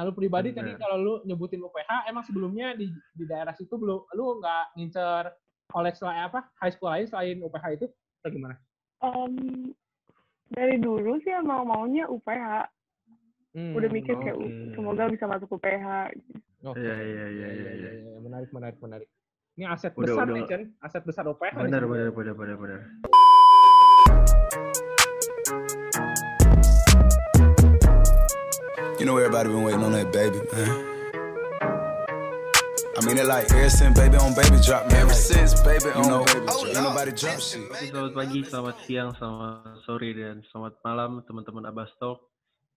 Nah, lu pribadi Bener. tadi kalau lu nyebutin UPH, emang sebelumnya di, di daerah situ belum lu nggak ngincer college lain apa high school lain selain UPH itu atau gimana? Em, dari dulu sih emang maunya UPH. Hmm, Udah mikir kayak oke. "Uh, semoga bisa masuk UPH. oke. Iya, iya, iya, iya, iya. iya. Menarik, menarik, menarik. Ini aset Udah, besar udah. nih, Chen. Aset besar UPH. Benar, benar, benar, benar, benar. You know everybody been waiting on that baby, man. I mean it like ever since baby on baby drop, man. Ever since baby you know, ain't nobody drop shit. Selamat pagi, selamat siang, selamat sore, dan selamat malam teman-teman Abbas Talk.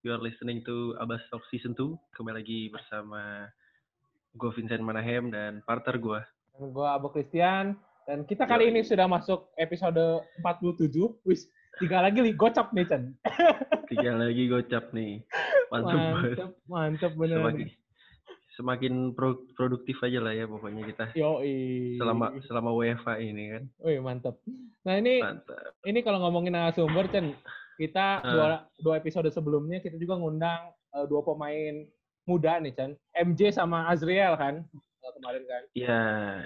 You are listening to Abbas Talk Season 2. Kembali lagi bersama gue Vincent Manahem dan partner gue. Dan gua Abu Christian. Dan kita kali Yoi. ini sudah masuk episode 47. Wis, tiga lagi li gocap nih, Chen. Tiga lagi gocap nih. Mantap banget. Mantep, mantep bener. Semakin, semakin pro- produktif aja lah ya pokoknya kita. Yoi. Selama selama WFA ini kan. Wih, mantep. Nah, ini Mantap. ini kalau ngomongin narasumber, Chen, kita Ah. dua, dua episode sebelumnya kita juga ngundang eh, dua pemain muda nih, Chen. MJ sama Azriel kan eh, kemarin kan. Ya,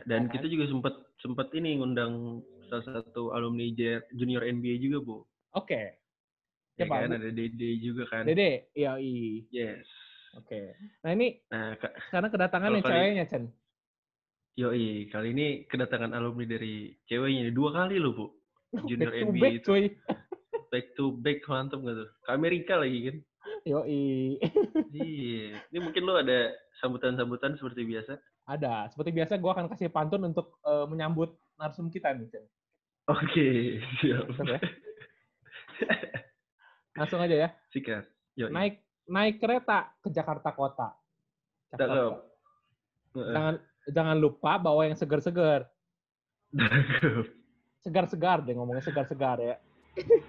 dan kan? kita juga sempat sempat ini ngundang salah satu alumni junior NBA juga, Bu. Oke. Ya Siapa? kan, ada Dede juga kan. Dede, iya, iya. Yes. Oke. Nah, ini Nah, Kak, sekarang kedatangan kali- ceweknya, Chen. Yoi, kali ini kedatangan alumni dari ceweknya dua kali loh, Bu. Junior back NBA back, itu. cuy. Back to back mantep gak tuh? Ke Amerika lagi kan? Yoi. Iya. Ini mungkin lo ada sambutan-sambutan seperti biasa. Ada. Seperti biasa, gue akan kasih pantun untuk eh, menyambut narsum kita nih, Chen. Oke, siap. Mantap ya. Langsung aja ya. Sikat. Yoi. Naik naik kereta ke Jakarta Kota. Jakarta. Jangan jangan lupa bawa yang segar-segar. Segar-segar deh ngomongnya segar-segar ya.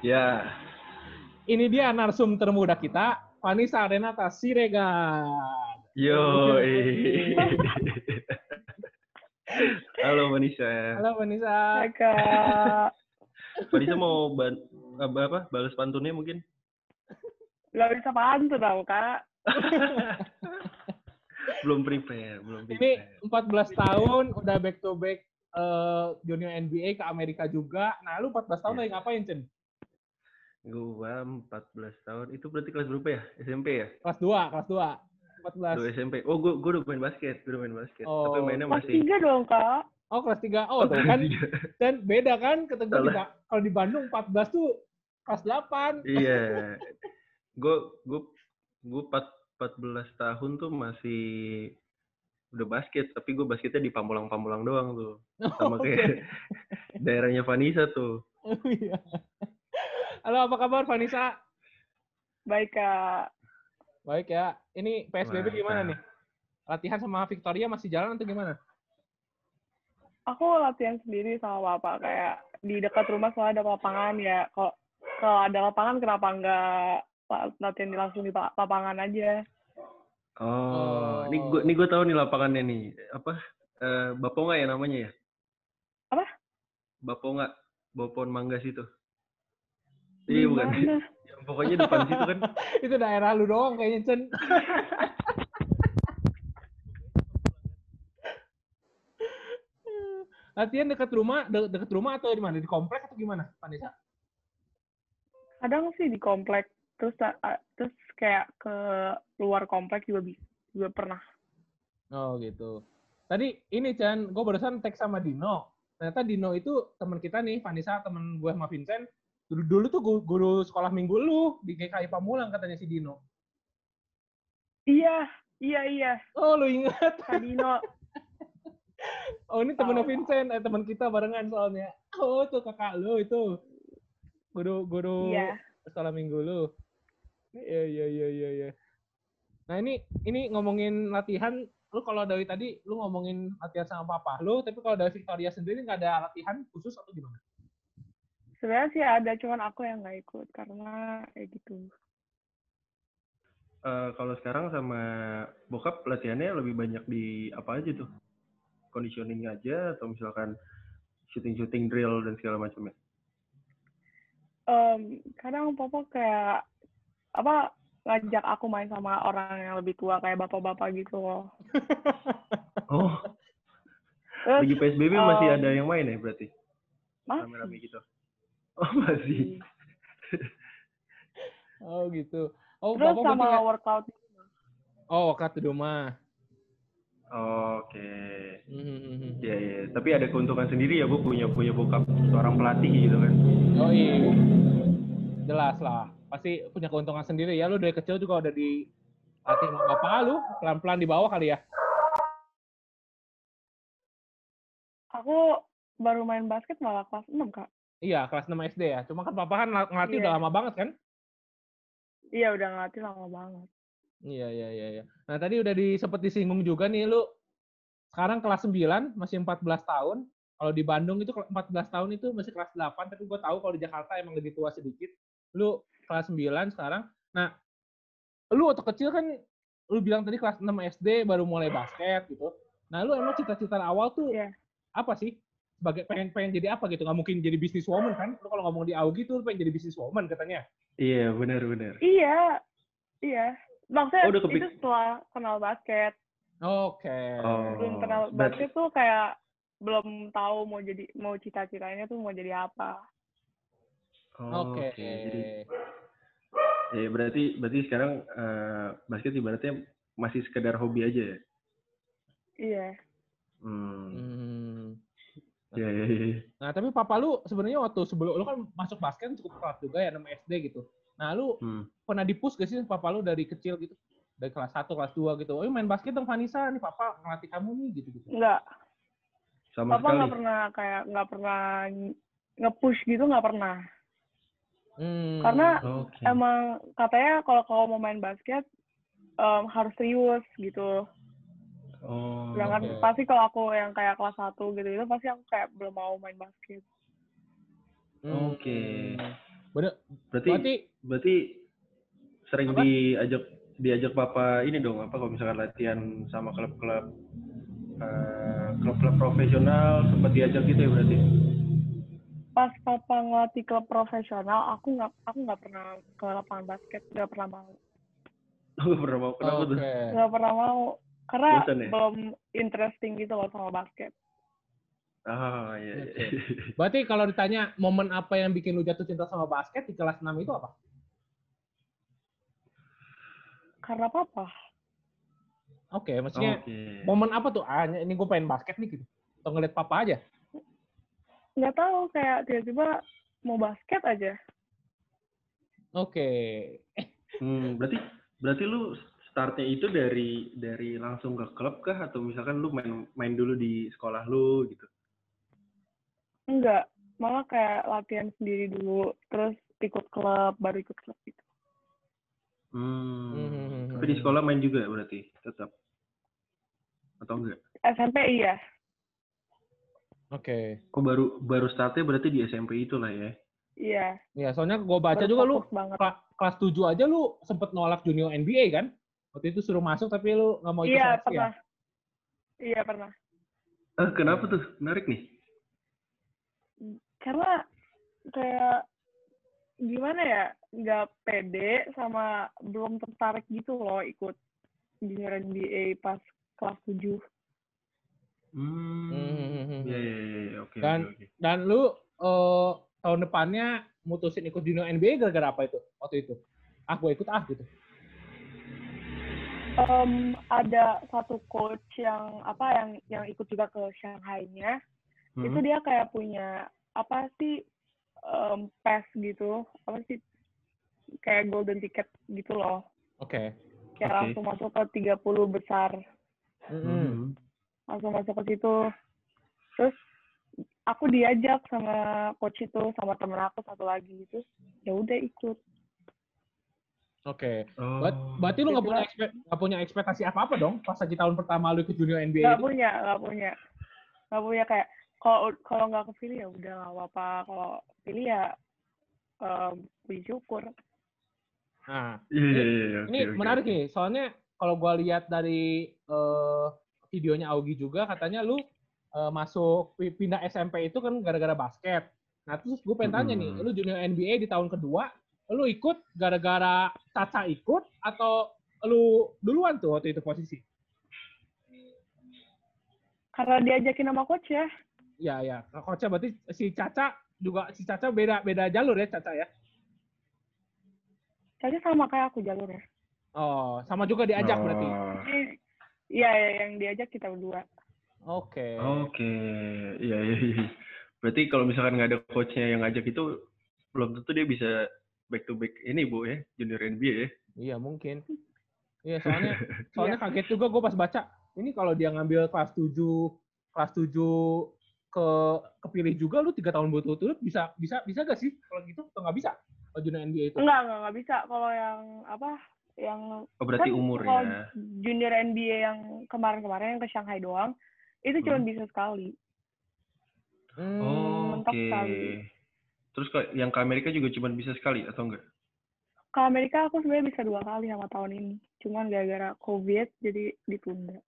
Ya. Ini dia narsum termuda kita, Vanessa Renata Siregar. Yo. Halo Vanessa. Halo Vanessa. Kak. Vanessa mau ban apa, apa balas pantunnya mungkin? Gak bisa pantun tau, Kak. belum prepare, belum Ini prepare. 14 tahun udah back to back eh, junior NBA ke Amerika juga. Nah, lu 14 tahun Iya. lagi ngapain, Cen? Gua 14 tahun. Itu berarti kelas berapa ya? SMP ya? Kelas 2, kelas 2. 14. Tuh SMP. Oh, gua gua udah main basket, gua udah main basket. Tapi Oh, mainnya Kelas masih tiga dong, Kak. Oh, kelas 3. Oh, tuh kan. Dan beda kan ketika di, kalau di Bandung 14 tuh kelas 8. iya. Gue gue gue 14 tahun tuh masih udah basket, tapi gue basketnya di Pamulang-Pamulang doang tuh. Sama Oke. kayak daerahnya Vanessa tuh. Oh, iya. Halo, apa kabar Vanessa? Baik, Kak. Baik ya. Ini PSBB gimana nih? Latihan sama Victoria masih jalan atau gimana? Aku latihan sendiri sama Bapak. Kayak di dekat rumah soalnya ada lapangan ya. Kalau kalau ada lapangan, kenapa nggak la- latihan langsung di pa- lapangan aja? Oh, ini Oh. gue ini gue tahu nih lapangannya nih. Apa? Eh, Baponga ya namanya ya? Apa? Baponga, Bopon Manggas itu. Di Iya bukan. Yang pokoknya depan situ kan. Itu daerah lu doang kayaknya, Cen. Latihan dekat rumah, de- dekat rumah atau di mana? Di komplek atau gimana, Vanessa? Kadang sih di komplek. Terus a- terus kayak ke luar komplek juga bisa juga pernah. Oh gitu. Tadi ini Chan, gue barusan teks sama Dino. Ternyata Dino itu teman kita nih, Vanessa teman gue sama Vincent. Dulu, dulu tuh gu- guru sekolah minggu lu di GKI Pamulang katanya si Dino. Iya, iya, iya. Oh lu ingat? Kak Dino. Oh ini temennya Tahu. Vincent, eh teman kita barengan soalnya. Oh tuh kakak lu itu. Guru guru Iya. sekolah minggu lu. Iya iya iya iya iya. Nah ini ini ngomongin latihan, lu kalau dari tadi lu ngomongin latihan sama papa lu, tapi kalau dari Victoria sendiri nggak ada latihan khusus atau gimana? Sebenarnya sih ada, cuman aku yang nggak ikut karena kayak gitu. Eh, kalau sekarang sama bokap latihannya lebih banyak di apa aja tuh? Conditioning aja atau misalkan shooting-shooting drill dan segala macamnya? Em, kadang papa kayak apa ngajak aku main sama orang yang lebih tua kayak bapak-bapak gitu loh. Oh, Terus lagi PSBB masih um, ada yang main ya berarti? masih. Rame-rame gitu. Oh, masih. Oh gitu. Oh, Terus Bapak sama nggak- workout Oh, workout di rumah. Oke. Hmm. Iya, iya. Tapi ada keuntungan sendiri ya, Bu, punya punya bokap seorang pelatih gitu kan. Oh iya. Jelas lah. Pasti punya keuntungan sendiri ya. Lu dari kecil juga udah di latih sama bapak lu. Pelan-pelan di bawah kali ya. Aku baru main basket malah kelas 6, Kak. Iya, kelas 6 SD ya. Cuma kan papa kan ngel- ngelatih Iya. udah lama banget kan? Iya, udah ngelatih lama banget. Iya, iya, iya. iya. Nah, tadi udah di, sempet disinggung juga nih, lu sekarang kelas 9, masih 14 tahun. Kalau di Bandung itu kalau 14 tahun itu masih kelas 8, tapi gue tahu kalau di Jakarta emang lebih tua sedikit. Lu kelas 9 sekarang. Nah, lu waktu kecil kan, lu bilang tadi kelas 6 SD baru mulai basket gitu. Nah, lu emang cita-cita awal tuh Iya. apa sih? Sebagai pengen pengen jadi apa gitu? Nggak mungkin jadi business woman kan? Lu kalau ngomong di Augie tuh lu pengen jadi business woman katanya. Iya, benar benar. Iya, iya. Maksudnya Oh, udah itu setelah kenal basket. Oke. Oh. Belum kenal basket tuh kayak belum tahu mau jadi mau cita-citanya tuh mau jadi apa. Oh, Oke. Jadi, ya berarti berarti sekarang eh, basket ibaratnya masih sekedar hobi aja ya. Iya. Hmm. Hmm. Iya, iya, iya. Nah, tapi papa lu sebenarnya waktu sebelum lu kan masuk basket cukup kelas juga ya 6 SD gitu. Nah, lu Hmm. pernah dipus gak sih papa lu dari kecil gitu? Dari kelas 1, kelas 2 gitu. Oh, main basket dong Vanessa, nih papa ngelatih kamu nih gitu-gitu. Enggak. Sama Papa sekali. nggak pernah kayak nggak pernah nge-push gitu nggak pernah. Hmm. Karena Oke. emang katanya kalau kau mau main basket em, harus serius gitu. Oh. Sedangkan oke. pasti kalau aku yang kayak kelas 1 gitu itu pasti aku kayak belum mau main basket. Hmm. Oke. Bener, Berarti berarti berarti sering Apa? diajak diajak papa ini dong apa kalau misalkan latihan sama klub-klub eh, klub-klub profesional sempat diajak gitu ya berarti Pas papa ngelatih klub profesional, aku nggak aku nggak pernah ke lapangan basket, nggak pernah mau. Nggak pernah mau kenapa oke. tuh Nggak pernah mau karena Bosan ya? belum interesting gitu loh sama basket. ah iya, iya. Berarti kalau ditanya momen apa yang bikin lu jatuh cinta sama basket di kelas 6 itu apa? Karena papa. Oke, maksudnya Oke. momen apa tuh? Ah, ini gue pengen basket nih gitu. Atau ngeliat papa aja? Nggak tahu kayak tiba-tiba mau basket aja Oke. Hmm, berarti berarti lu startnya itu dari dari langsung ke klub kah atau misalkan lu main main dulu di sekolah lu gitu enggak malah kayak latihan sendiri dulu terus ikut klub baru ikut klub gitu hmm. Hmm. tapi di sekolah main juga berarti tetap atau enggak SMP iya Oke. kok baru baru startnya berarti di SMP itulah ya iya Ya, soalnya gue baca Baru juga lu banget kela- kelas 7 aja lu sempet nolak junior NBA kan? Waktu itu suruh masuk tapi lu nggak mau ikut iya seleksi pernah ya? iya pernah ah kenapa tuh menarik nih karena kayak gimana ya nggak pede sama belum tertarik gitu loh ikut junior NBA pas kelas 7 hmm. Hmm. Iya iya iya iya. Dan- oke. Dan lu eh, tahun depannya mutusin ikut junior NBA gara-gara apa itu? Waktu itu? Ah, gue ikut ah gitu. Em, ada satu coach yang apa yang yang ikut juga ke Shanghai-nya Hmm. itu dia kayak punya apa sih em, pass gitu apa sih kayak golden ticket gitu loh Oke. kayak Oke. langsung masuk ke 30 besar Mm-mm. Hmm. langsung masuk ke situ terus aku diajak sama coach itu sama temen aku satu lagi itu ya udah ikut Oke. Oh. Ber- berarti lu nggak punya nggak punya ekspektasi apa apa dong pas lagi tahun pertama lu ikut junior NBA nggak punya nggak punya nggak punya kayak kalau kalau nggak kepilih ya udah nggak apa-apa kalau pilih ya puji syukur Nah, Iya iya iya. oke, ini oke, menarik oke. nih, soalnya kalau gua lihat dari eh, videonya Augie juga katanya lu masuk pi- pindah SMP itu kan gara-gara basket. Nah terus gue pengen tanya nih, lu junior NBA di tahun kedua lu ikut gara-gara Caca ikut atau lu duluan tuh waktu itu posisi? Karena diajakin sama coach ya. Ya ya, coachnya berarti si Caca juga si Caca beda beda jalur ya Caca ya? Caca sama kayak aku jalurnya. Oh, sama juga diajak berarti. Oh, Jadi, Iya, ya, yang diajak kita berdua. Oke. Oke, iya iya. iya. Berarti kalau misalkan nggak ada coachnya yang ngajak itu belum tentu dia bisa back to back ini bu ya junior NBA ya. Iya mungkin. Iya soalnya soalnya kaget juga gue pas baca ini kalau dia ngambil kelas 7 kelas 7 ke kepilih juga lu tiga tahun berturut-turut bisa bisa bisa gak sih kalau gitu atau nggak bisa kalau junior NBA itu? Enggak, enggak, enggak bisa. Kalau yang apa? Yang Oh berarti Kan kalau umurnya. junior NBA yang kemarin-kemarin yang ke Shanghai doang, itu cuma Hmm. bisa sekali. Hmm, Oh, Oke. sekali. Terus kok yang ke Amerika juga cuma bisa sekali atau enggak? Ke Amerika aku sebenarnya bisa dua kali sama tahun ini. Cuman gara-gara COVID jadi ditunda.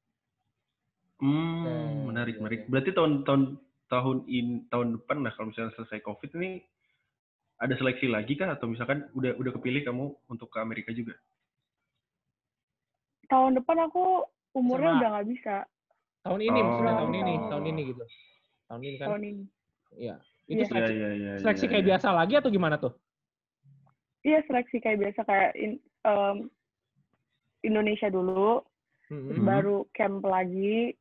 Hmm, menarik, menarik. Berarti tahun tahun tahun in tahun depan lah kalau misalnya selesai COVID ini ada seleksi lagi kah atau misalkan udah udah kepilih kamu untuk ke Amerika juga? Tahun depan aku umurnya Sama. udah nggak bisa. Tahun ini maksudnya Oh. tahun ini tahun ini gitu. Tahun ini kan. Tahun ini. Iya. Itu Iya. Iya, seleksi, iya, iya. seleksi iya, kayak iya. biasa lagi atau gimana tuh? Iya seleksi kayak biasa kayak in- em, Indonesia dulu, terus Hmm. baru camp lagi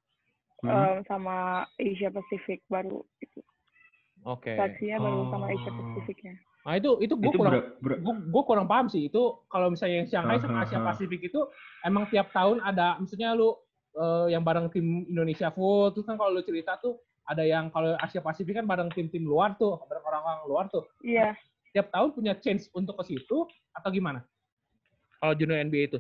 Hmm. em, sama Asia Pacific baru itu. Oke. Seleksinya baru sama Asia Oh. Pacificnya. Nah itu itu gue kurang ber- ber- gue gue kurang paham sih itu kalau misalnya yang Shanghai sama Asia. Pasifik itu emang tiap tahun ada maksudnya lu yang bareng tim Indonesia full terus kan kalau lu cerita tuh ada yang kalau Asia Pasifik kan bareng tim-tim luar tuh bareng orang-orang luar tuh. Iya. tiap tahun punya chance untuk ke situ atau gimana? Kalau junior NBA itu.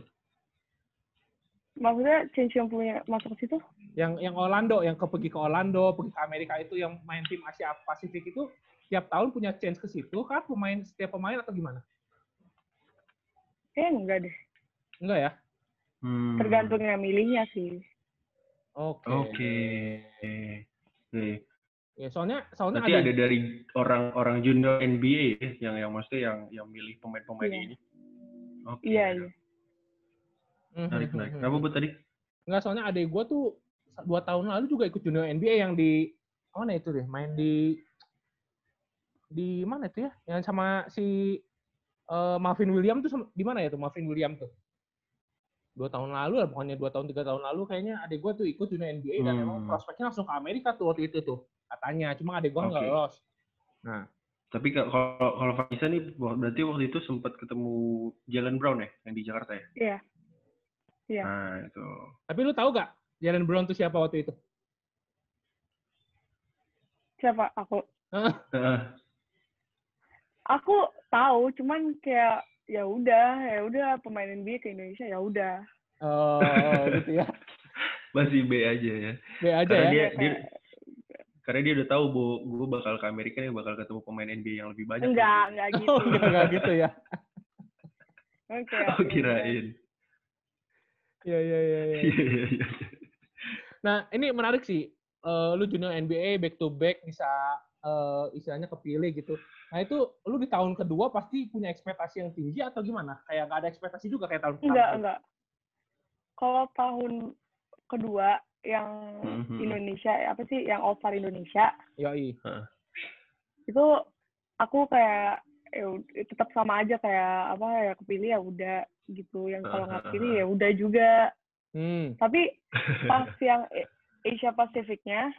Maksudnya change yang punya masuk ke situ? yang yang Orlando yang ke pergi ke Orlando pergi ke Amerika itu yang main tim Asia Pasifik itu tiap tahun punya chance ke situ kan pemain setiap pemain atau gimana? Kayaknya enggak deh. enggak ya Hmm. Tergantung yang milihnya sih. oke Oke. Oke. ya soalnya soalnya ada ada dari orang-orang junior NBA ya, yang yang maksudnya yang yang milih pemain-pemain Iya. ini. Oke. Iya, iya. Menarik, menarik. Kenapa bu tadi? Enggak, soalnya adik gue tuh dua tahun lalu juga ikut junior NBA yang di mana itu deh, main di di mana itu ya? Yang sama si eh, Marvin William tuh di mana ya tuh Marvin William tuh? Dua tahun lalu lah, pokoknya dua tahun tiga tahun lalu kayaknya adik gue tuh ikut junior NBA dan Hmm. emang prospeknya langsung ke Amerika tuh waktu itu tuh katanya. Cuma adik gue nggak Oke. lolos. Nah, Tapi ka- kalau kalau Vanessa nih berarti waktu itu sempat ketemu Jalen Brown ya yang di Jakarta ya? Iya. Iya. Nah itu. tapi lu tahu gak Jalen Brown tuh siapa waktu itu? Siapa? Aku. Aku tahu, cuman kayak ya udah, ya udah pemain NBA ke Indonesia ya udah. Oh, gitu ya. Masih B aja ya. B aja Karena ya. dia, Iya, dia karena dia udah tahu bu, gue bakal ke Amerika nih bakal ketemu pemain NBA yang lebih banyak. Enggak, enggak gitu. Oh, gitu, enggak gitu ya. Cuman kayak, Oh ya kirain. Iya, iya, iya. iya. Iya iya iya. Nah, ini menarik sih. Eh, lu junior NBA back to back bisa istilahnya kepilih gitu. Nah, itu lu di tahun kedua pasti punya ekspektasi yang tinggi atau gimana? Kayak nggak ada ekspektasi juga kayak tahun pertama. Enggak, enggak. Kalau tahun kedua yang Mhm. Indonesia, apa sih, yang All Star Indonesia, Yoi. itu aku kayak ya tetap sama aja kayak apa ya kepilih ya udah gitu yang kalau nggak kepilih ya udah juga Hmm. tapi pas yang A- Asia Pasifiknya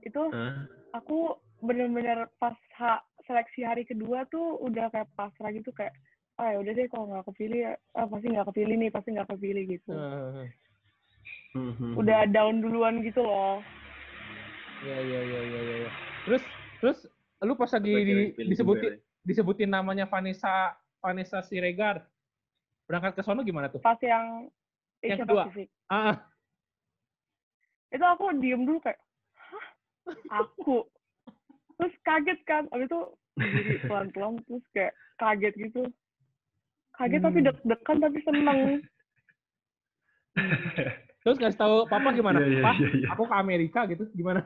itu? Aku bener-bener pas ha- seleksi hari kedua tuh udah kayak pasrah gitu kayak ah ya udah deh kalau nggak kepilih ya ah, pasti nggak kepilih nih pasti nggak kepilih gitu Mhm. udah down duluan gitu loh Iya, iya, iya, iya, iya. iya. Terus, terus lu pas lagi di- disebutin juga ya. disebutin namanya Vanessa Vanessa Siregar. Berangkat ke sono gimana tuh? pas yang Yang kedua. Pasifik Ah, itu aku diem dulu kayak aku terus kaget kan abis itu berdiri pelan-pelan terus kayak kaget gitu kaget tapi Hmm. deg-degan tapi seneng terus ngasih tahu papa gimana? Iya, Pak, iya, iya. aku ke Amerika gitu. Gimana?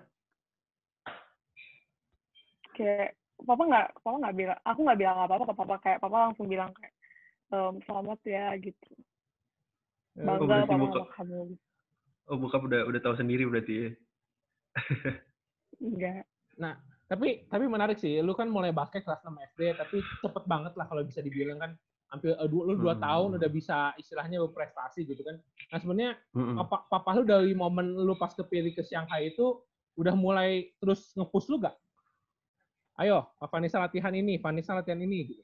kayak papa nggak papa nggak bilang aku nggak bilang apa apa ke papa kayak papa langsung bilang kayak ehm, selamat ya gitu Eh, bangga berarti papa buka- sama kamu gitu. Oh, bokap udah udah tahu sendiri berarti ya. enggak Tapi tapi menarik sih, lu kan mulai basket kelas 6 SD, tapi cepet banget lah kalau bisa dibilang kan hampir eh, lu dua Hmm. tahun udah bisa istilahnya berprestasi gitu kan. Nah sebenarnya Mm-mm. papa, papa lu dari momen lu pas kepilih ke Shanghai itu udah mulai terus nge-push lu gak? Ayo, Pak Vanessa latihan ini, Vanessa latihan ini gitu.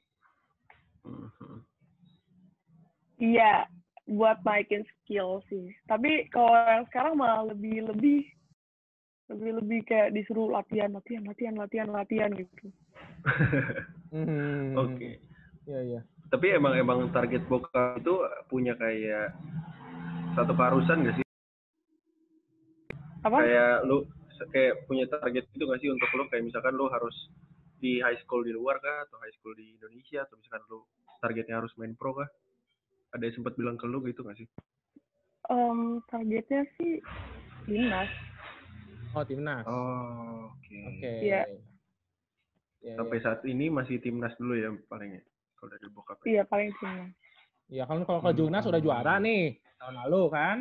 Mhm. iya buat naikin skill sih tapi kalau yang sekarang malah lebih lebih lebih lebih kayak disuruh latihan latihan latihan latihan latihan gitu Hmm. Oke. Iya, iya. Tapi emang emang target bokap itu punya kayak satu keharusan gak sih? apa Kayak lu kayak punya target itu gak sih untuk lu kayak misalkan lu harus di high school di luar kah atau high school di Indonesia atau misalkan lu targetnya harus main pro kah? Ada yang sempat bilang ke lu gitu gak sih? Em, targetnya sih timnas Oh, timnas. Oh, oke. Oke. Iya. Iya, Sampai iya. saat ini masih timnas dulu ya palingnya kalau dari bokap. iya paling timnas Iya, kan kalau ke Jurnas udah juara nih tahun lalu kan.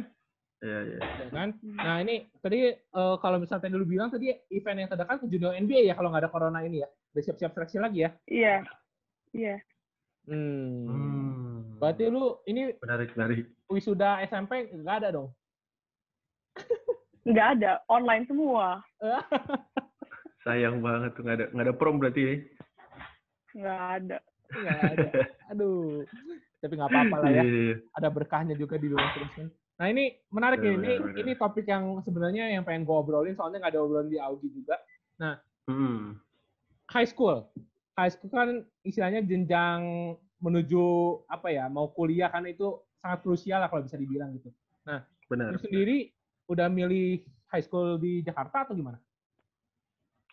Iya, iya. Ya kan? Nah ini tadi eh, kalau misalnya tadi lu bilang tadi event yang terdekat ke junior NBA ya kalau nggak ada corona ini ya. Udah siap-siap seleksi lagi ya. iya iya Hmm. Hmm. Berarti lu ini menarik menarik. wisuda SMP nggak ada dong? nggak ada online semua Sayang banget tuh nggak ada nggak ada prom berarti ya. nggak ada Nggak ada. Aduh. Tapi nggak apa-apa lah ya. Iya, iya. Ada berkahnya juga di luar terus kan. Nah ini menarik Benar, nih. Ini, benar, benar. ini topik yang sebenarnya yang pengen gue obrolin soalnya nggak ada obrolan di Augie juga. Hmm. high school. High school kan istilahnya jenjang menuju apa ya, mau kuliah kan itu sangat krusial lah kalau bisa dibilang gitu. Benar. Lu sendiri udah milih high school di Jakarta atau gimana?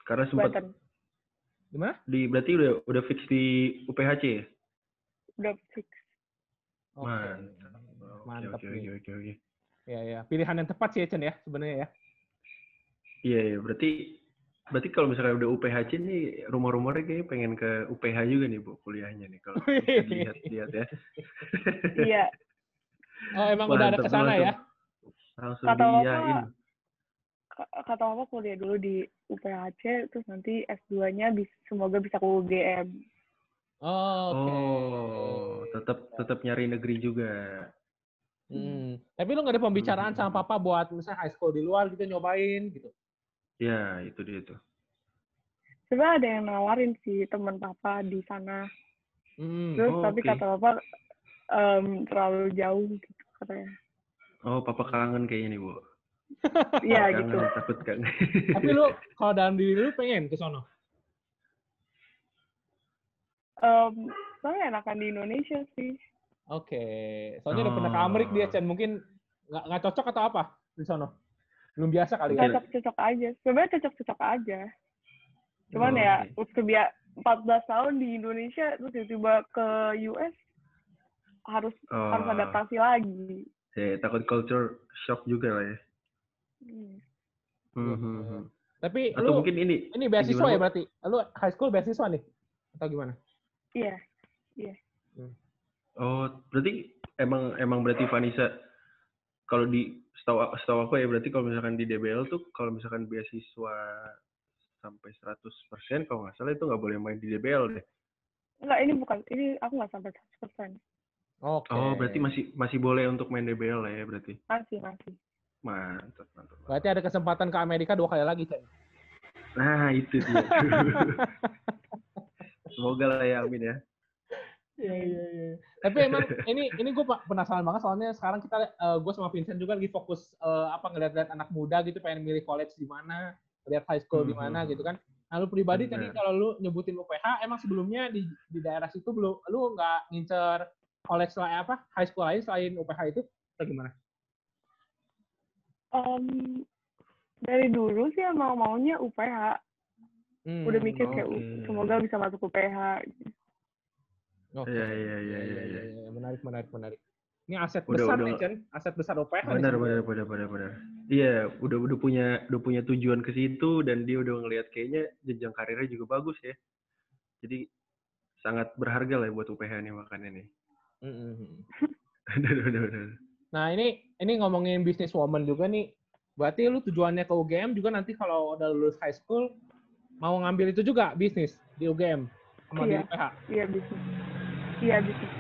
Karena sempat Gimana? di berarti udah udah fix di UPHC ya? udah fix Oke. Mantap. Mantap Oke, oke, oke, oke. Ya ya, pilihan yang tepat sih ya Chen ya sebenarnya ya. Iya, iya, berarti berarti kalau misalnya udah UPHC nih rumor-rumornya kayaknya pengen ke UPH juga nih Bu kuliahnya nih kalau bisa dilihat-lihat ya. iya Oh emang udah ada Mantap, ke sana mantap. ya? Langsung Kata Bapak, diyain. Ka- kata papa kuliah dulu di UPHC terus nanti S2-nya bis- semoga bisa ke UGM Oh, oke. Oh, tetap tetap nyari negeri juga. Hmm. Tapi lu nggak ada pembicaraan sama papa buat misalnya high school di luar gitu nyobain gitu. Ya, itu dia tuh. coba ada yang nawarin sih teman papa di sana Hmm. terus Oh, tapi oke. kata papa em, terlalu jauh gitu katanya Oh, papa kangen kayaknya nih, Bu. iya gitu takut kangen. Tapi lu kalau dalam diri lu pengen ke sono? Em, soalnya enakan di Indonesia sih Oke, soalnya udah pernah ke Amerika dia, Oh. Chen. Mungkin nggak nggak cocok atau apa di sono? Belum biasa kali ya? cocok cocok aja sebenarnya cocok cocok aja cuman Oh, ya biar 14 tahun di Indonesia terus tiba-tiba ke US harus Oh, harus adaptasi lagi ya, takut culture shock juga lah ya. Hmm. Hmm, hmm, hmm. Tapi Atau lu mungkin ini ini beasiswa gimana, ya berarti? Lu high school beasiswa nih? Atau gimana? iya Oh, berarti emang emang berarti Vanessa kalau di setahu setahu aku ya berarti kalau misalkan di DBL tuh kalau misalkan beasiswa sampai 100% kalau nggak salah itu nggak boleh main di DBL deh. Enggak, ini bukan. Ini aku nggak sampai 100%. Oke. Oh, berarti masih masih boleh untuk main DBL ya berarti. Masih, masih. Mantap, mantap. mantap. Berarti ada kesempatan ke Amerika dua kali lagi, Chen. Nah, itu dia. Semoga lah ya, amin ya. Iya, iya, iya. Tapi emang ini ini gue penasaran banget soalnya sekarang kita gue sama Vincent juga lagi fokus eh, apa ngeliat-liat anak muda gitu pengen milih college di mana, lihat high school di mana Mhm. gitu kan. Nah, lu pribadi tadi Benar. kalau lu nyebutin UPH emang sebelumnya di di daerah situ belum lu nggak ngincer college lain apa high school lain selain UPH itu atau gimana? Em, dari dulu sih emang maunya UPH. Hmm, Udah mikir kayak oke. "Uh, semoga bisa masuk UPH. Oke. Iya, iya, iya, iya, iya. iya. Menarik, menarik, menarik. Ini aset Udah, besar udah. nih, Chen. Aset besar UPH. Benar, benar, benar, benar, benar. Iya, udah udah punya udah punya tujuan ke situ dan dia udah ngelihat kayaknya jenjang karirnya juga bagus ya. Jadi sangat berharga lah buat UPH nih makanya nih. Aduh. Nah ini ini ngomongin bisnis woman juga nih. Berarti lu tujuannya ke UGM juga nanti kalau udah lulus high school mau ngambil itu juga bisnis di UGM sama di Iya. UPH. Iya bisnis. Iya bisnis.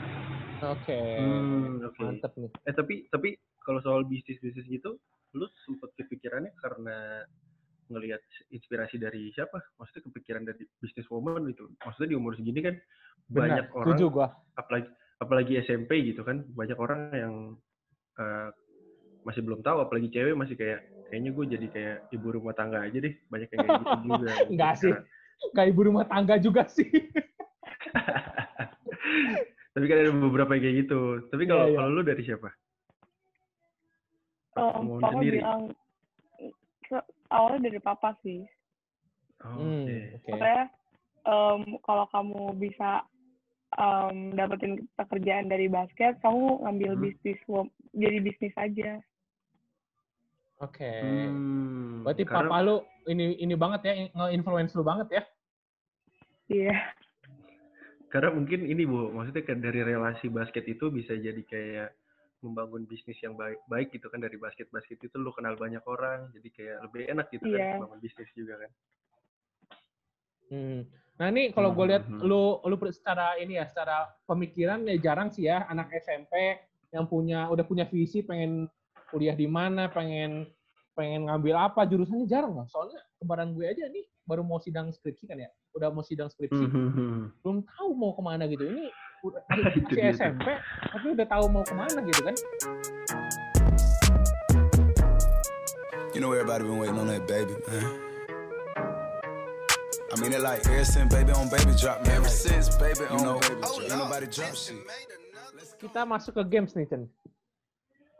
Oke. Hmm, oke. Mantep nih. Eh tapi tapi kalau soal bisnis bisnis gitu, lu sempet kepikirannya karena ngelihat inspirasi dari siapa? Maksudnya kepikiran dari bisnis woman gitu. Maksudnya di umur segini kan banyak Benar. orang Setuju gua. apalagi apalagi SMP gitu kan banyak orang yang eh, masih belum tahu apalagi cewek masih kayak kayaknya gue jadi kayak ibu rumah tangga aja deh banyak yang kayak gitu juga Enggak sih. Kayak ibu rumah tangga juga sih. tapi kan ada beberapa yang kayak gitu tapi kalau Iya, iya. kalau lu dari siapa Um, Mau papa sendiri bilang awalnya dari papa sih. Oh, oke Oke. Katanya em, kalau kamu bisa em, dapetin pekerjaan dari basket, kamu ngambil Hmm. bisnis jadi bisnis aja. Oke. Hmm, Berarti karena- papa lu ini ini banget ya nge-influence lu banget ya. Iya. karena mungkin ini bu maksudnya dari relasi basket itu bisa jadi kayak membangun bisnis yang baik baik gitu kan dari basket basket itu lu kenal banyak orang jadi kayak lebih enak gitu Iya. kan membangun bisnis juga kan Hmm. Nah ini kalau gue lihat Mhm. lu lu secara ini ya secara pemikiran ya jarang sih ya anak SMP yang punya udah punya visi pengen kuliah di mana pengen pengen ngambil apa jurusannya jarang loh soalnya kemarin gue aja nih baru mau sidang skripsi kan ya udah mau sidang skripsi Mhm. belum tahu mau ke mana gitu ini udah masih dia tuh. SMP tapi udah tahu mau ke mana gitu kan You know everybody been waiting on that baby, man. I mean it like ever since baby on baby drop, man. Ever since baby on baby drop, ain't nobody drop shit. kita masuk ke games nih Chen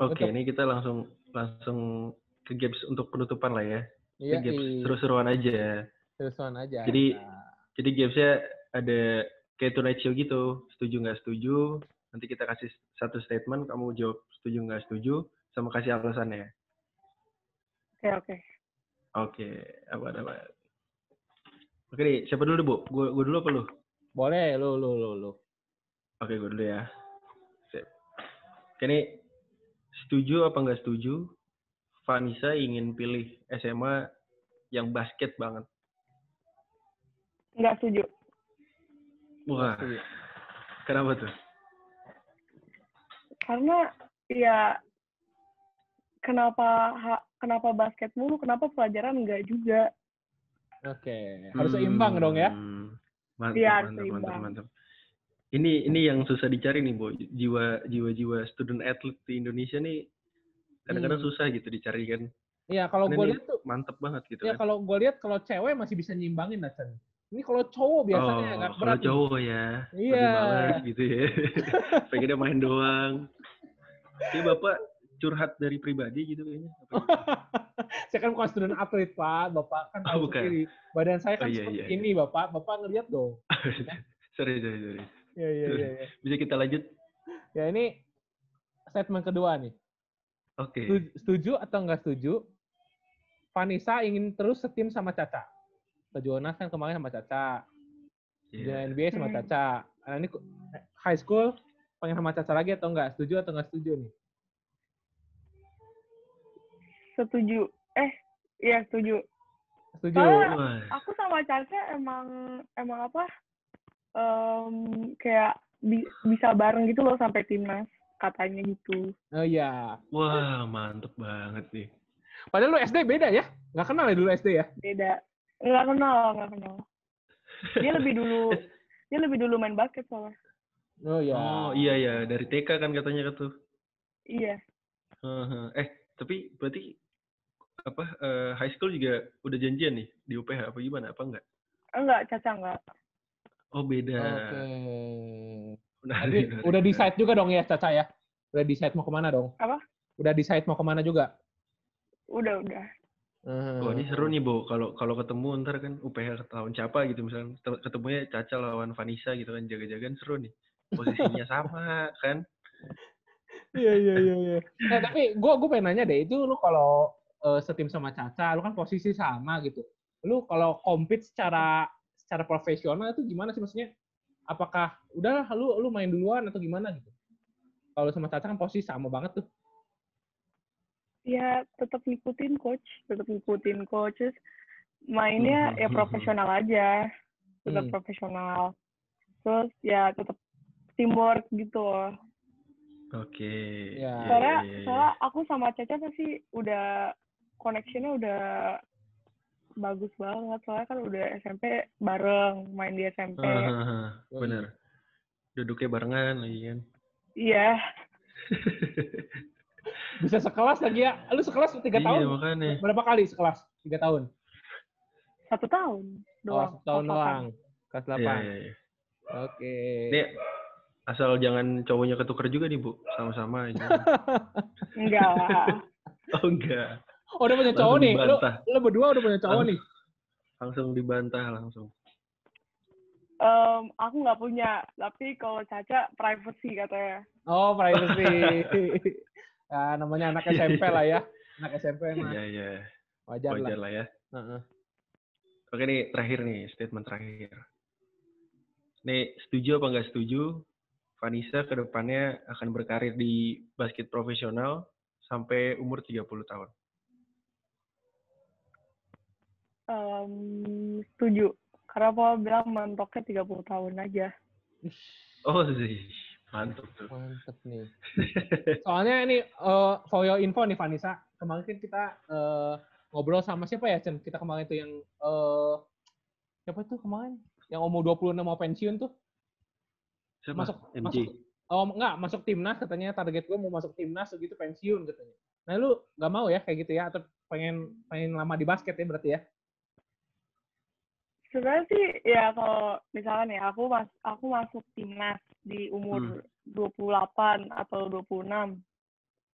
Oke, Untuk- ini kita langsung langsung ke games untuk penutupan lah ya. iya Ini games i- seru-seruan aja. terusan aja Jadi- Nah, Jadi gamesnya ada kayak tonight show gitu, setuju nggak setuju. Nanti kita kasih satu statement, kamu jawab setuju nggak setuju, sama kasih alasannya. Oke oke. Oke, apa apa. Oke nih, siapa dulu bu? Gue gue dulu apa lu? boleh lu lu lu lu Oke, gue dulu ya. Sip. Oke nih, setuju apa nggak setuju? Vanessa ingin pilih SMA yang basket banget. Nggak setuju. Wah, Setuju. kenapa tuh? Karena ya kenapa ha- kenapa basket mulu, kenapa pelajaran enggak juga? Oke, harus seimbang dong ya. Hmm, Mantap, Iya, harus mantap, mantap, seimbang. mantap. Ini ini yang susah dicari nih, Bu. Jiwa jiwa jiwa student athlete di Indonesia nih kadang-kadang Hmm. susah gitu dicari kan. Iya, kalau gue lihat tuh, mantep banget gitu ya kan. kalau gue lihat kalau cewek masih bisa nyimbangin lah, Chen. Ini kalau cowok biasanya oh, agak kalau berat. nih. cowok ya, Iya. malas gitu ya. Pengennya main doang. Ini Bapak curhat dari pribadi gitu kayaknya. Gitu? saya kan bukan student atlet, Pak. Bapak kan Oh, tahu bukan. sendiri. Badan saya kan Oh, iya, seperti iya, iya. ini, Bapak. Bapak ngeliat dong. sorry, sorry, sorry. Iya, iya, iya. iya. Bisa kita lanjut? Ya, ini statement kedua nih. Oke. Setuju, setuju atau enggak setuju? Vanessa ingin terus setim sama Caca. Ke Jonas kan kemarin sama Caca. Di Iya. NBA sama Hmm. Caca. Nah, ini ku- high school pengen sama Caca lagi atau enggak? Setuju atau enggak setuju nih? Setuju. Eh, iya setuju. Setuju. Soalnya-. Aku sama Caca emang emang apa? em, kayak bi- bisa bareng gitu loh sampai timnas katanya gitu. Oh iya. Wah, mantep banget nih. Padahal lu SD beda ya? Nggak kenal ya dulu SD ya? Beda. Nggak kenal, nggak kenal. Dia lebih dulu dia lebih dulu main basket soalnya. Oh iya. Oh iya ya dari TK kan katanya tuh. Iya. Heeh. Eh tapi berarti apa eh, high school juga udah janjian nih di UPH apa gimana apa enggak? Enggak, Caca enggak. Oh beda. Oke. Menarik, Tapi menarik. udah decide juga dong ya Caca ya? Udah decide mau ke mana dong? Apa? Udah decide mau ke mana juga? Udah, udah. Wah ini seru nih Bo, kalau kalau ketemu ntar kan UPH lawan siapa gitu misalnya Ket- ketemunya Caca lawan Vanessa gitu kan jaga-jagaan seru nih posisinya sama kan Iya iya iya. iya. Nah tapi gue gue pengen nanya deh itu lu kalau eh, setim sama Caca, lu kan posisi sama gitu. Lu kalau compete secara secara profesional itu gimana sih maksudnya? Apakah udah lu lu main duluan atau gimana gitu? Kalau sama Caca kan posisi sama banget tuh. ya tetap ngikutin coach tetap ngikutin coach Terus mainnya ya Mhm. profesional aja tetap Hmm. profesional terus ya tetap teamwork gitu loh Oke. Ya. Iya, soalnya iya, iya. soalnya aku sama Caca pasti udah connectionnya udah bagus banget soalnya kan udah SMP bareng main di SMP Hahaha, Bener. Duduknya barengan lagi kan. iya Bisa sekelas lagi ya? Lu sekelas tiga Iya, tahun? makanya. Berapa kali sekelas? Tiga tahun? satu tahun Oh, doang satu tahun doang. Kelas Iya, 8. iya, iya. Oke. Ini asal jangan cowoknya ketuker juga nih, Bu. Sama-sama aja. enggak lah oh, enggak. Oh, udah punya cowok nih. Lu, dibantah. lu berdua udah punya cowok nih. Langsung dibantah langsung. Em, aku nggak punya tapi kalau Caca privacy katanya Oh, privacy. ya, namanya anak SMP lah ya. Anak SMP mah. Iya, iya. Wajar, Wajar lah. lah ya. Heeh. Oke nih, terakhir nih, statement terakhir. Nih, setuju apa nggak setuju? Vanessa ke depannya akan berkarir di basket profesional sampai umur 30 tahun. Em, setuju karena Paul bilang mentoknya 30 tahun aja Oh sih, mantap tuh. Mantep nih. Soalnya ini eh, for your info nih Vanessa, kemarin kan kita eh, ngobrol sama siapa ya Chen? Kita kemarin tuh yang eh siapa tuh kemarin? Yang umur 26 mau pensiun tuh. Siapa? Masuk MJ. masuk oh enggak, masuk timnas katanya target gue mau masuk timnas gitu pensiun katanya. Nah, lu nggak mau ya kayak gitu ya atau pengen pengen lama di basket ya berarti ya? Sebenarnya sih ya kalau misalkan ya aku mas aku masuk timnas di umur 28 atau 26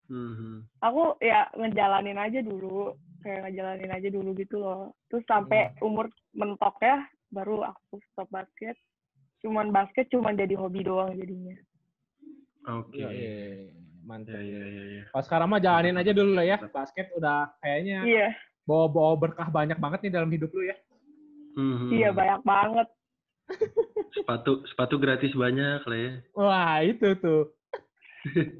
Mhm. aku ya ngejalanin aja dulu kayak ngejalanin aja dulu gitu loh terus sampai umur mentok ya baru aku stop basket cuman basket cuman jadi hobi doang jadinya Oke. Iya, iya, iya. Mantep. Iya, iya, iya, iya. Kalau sekarang mah jalanin aja dulu lah ya. Basket udah kayaknya iya bawa-bawa berkah banyak banget nih dalam hidup lu ya. Mhm. iya banyak banget Sepatu sepatu gratis banyak lah ya. Wah, itu tuh.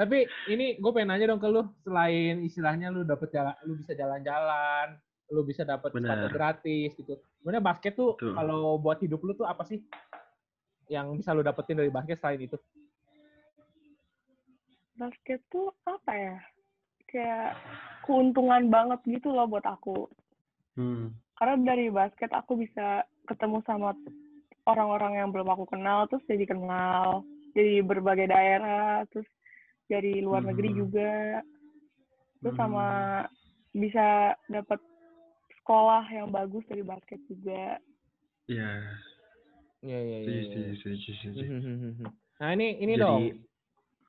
Tapi ini gue pengen nanya dong ke lu, selain istilahnya lu dapet jalan, lu bisa jalan-jalan, lu bisa dapet sepatu Benar. gratis gitu. Sebenarnya basket tuh Betul. kalau buat hidup lu tuh apa sih yang bisa lu dapetin dari basket selain itu? basket tuh apa ya kayak keuntungan banget gitu loh buat aku Hmm. karena dari basket aku bisa ketemu sama orang-orang yang belum aku kenal terus jadi kenal jadi berbagai daerah terus dari luar negeri Mhm. juga terus Hmm. sama bisa dapat sekolah yang bagus dari basket juga Iya. Iya, iya, iya. Iya. Nah, ini ini Jadi- dong.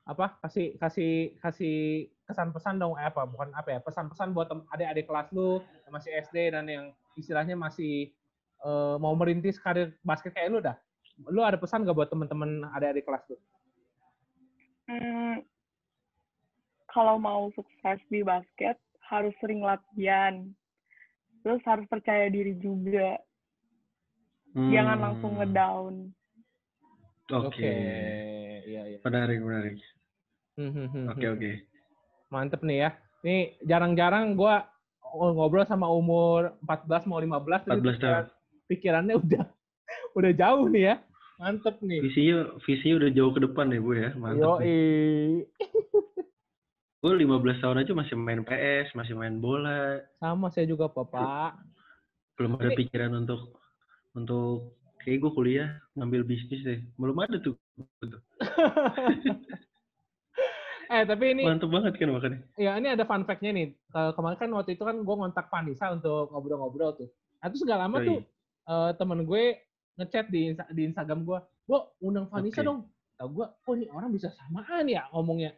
apa kasih kasih kasih kesan-pesan dong eh, apa bukan apa ya pesan-pesan buat adik-adik kelas lu yang masih SD dan yang istilahnya masih eh, mau merintis karir basket kayak lu dah lu ada pesan gak buat temen-temen adik-adik kelas lu Hmm, kalau mau sukses di basket harus sering latihan terus harus percaya diri juga jangan Hmm. langsung ngedown Oke. iya iya Menarik, menarik. Hmm, hmm, hmm, Oke, oke. Mantep nih ya ini jarang-jarang gua ngobrol sama umur 14 mau 15 tapi 14 tahun. pikiran- pikirannya udah udah jauh nih ya mantep nih Visinya, visinya udah jauh ke depan ya, Bu ya. Mantap. nih. Yoi. Gue 15 tahun aja masih main PS, masih main bola. Sama saya juga, Bapak. Belum ada pikiran untuk untuk kayak gue kuliah ngambil bisnis deh. Belum ada tuh. eh, tapi ini Mantap banget kan makanya. ya ini ada fun fact-nya nih. Ke- kemarin kan waktu itu kan gue ngontak Vanessa untuk ngobrol-ngobrol tuh. Nah, terus gak lama Yoi. tuh eh, temen gue ngechat di Insta- di Instagram gue, gue undang Vanessa Oke. dong. Tahu gue, oh ini orang bisa samaan ya ngomongnya.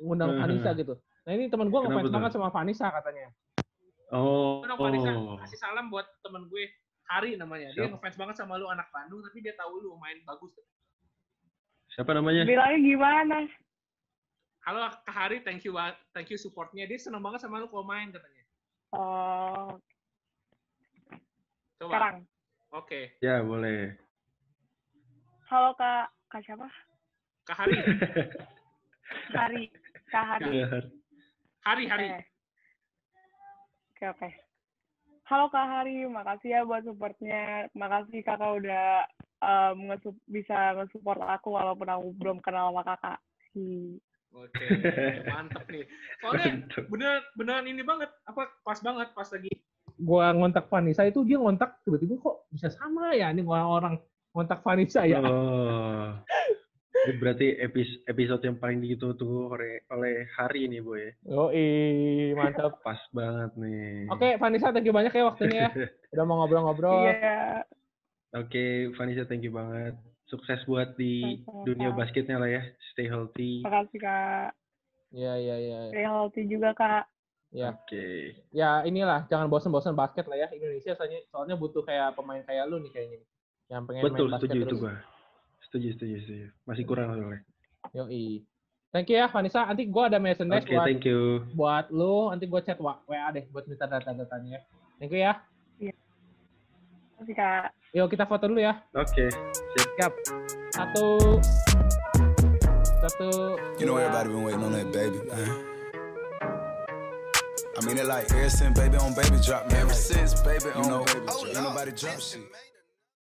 Undang Eh, Vanessa gitu. Nah ini temen gue ngefans banget sama Vanessa katanya. Oh. Undang Vanessa, oh. kasih salam buat temen gue, Hari namanya. Dia Siap. ngefans banget sama lu anak Bandung, tapi dia tahu lu main bagus. Siapa namanya? bilangnya gimana Halo Kak Hari, thank you thank you supportnya. Dia seneng banget sama lu kalau main katanya. oh Coba. Sekarang. Oke. Ya, boleh. Halo Kak, Kak siapa? Kak Hari. Hari. Kak Hari. Iya. Hari, Hari. Oke. Oke, oke. Halo Kak Hari, makasih ya buat supportnya. Makasih kakak udah um, ngesup- bisa nge-support aku walaupun aku belum kenal sama kakak. Hi. Oke. Mantep nih. Soalnya bener beneran ini banget apa pas banget pas lagi gua ngontak Vanessa itu dia ngontak tiba-tiba kok bisa sama ya ini orang-orang ngontak Vanessa ya Oh. Ini berarti episode, episode yang paling ditunggu oleh, oleh hari ini, Boy. Yoi, mantap Pas banget nih. oke Vanessa thank you banyak ya waktunya ya udah mau ngobrol-ngobrol Iya. Oke, Vanessa, thank you banget. Sukses buat di dunia basketnya lah ya. Stay healthy. Makasih Kak. Iya iya iya Stay healthy juga Kak. ya Oke. ya inilah jangan bosan-bosan basket lah ya Indonesia soalnya soalnya butuh kayak pemain kayak lu nih kayaknya yang pengen Betul, main basket setuju itu terus gua. Setuju, setuju, setuju. Masih kurang soalnya. Yoi. Thank you ya Vanessa. Nanti gua ada merchandise Oke, buat thank you. buat lu. Nanti gua chat wa- WA deh buat minta data-datanya. ya. Thank you ya. Makasih Kak. Yuk kita foto dulu ya. Oke. Siap. Satu. Satu. You know everybody been waiting on that baby, man. I mean it like ever since baby on baby drop, man. Ever since baby on you know, baby drop. Ain't nobody drop shit.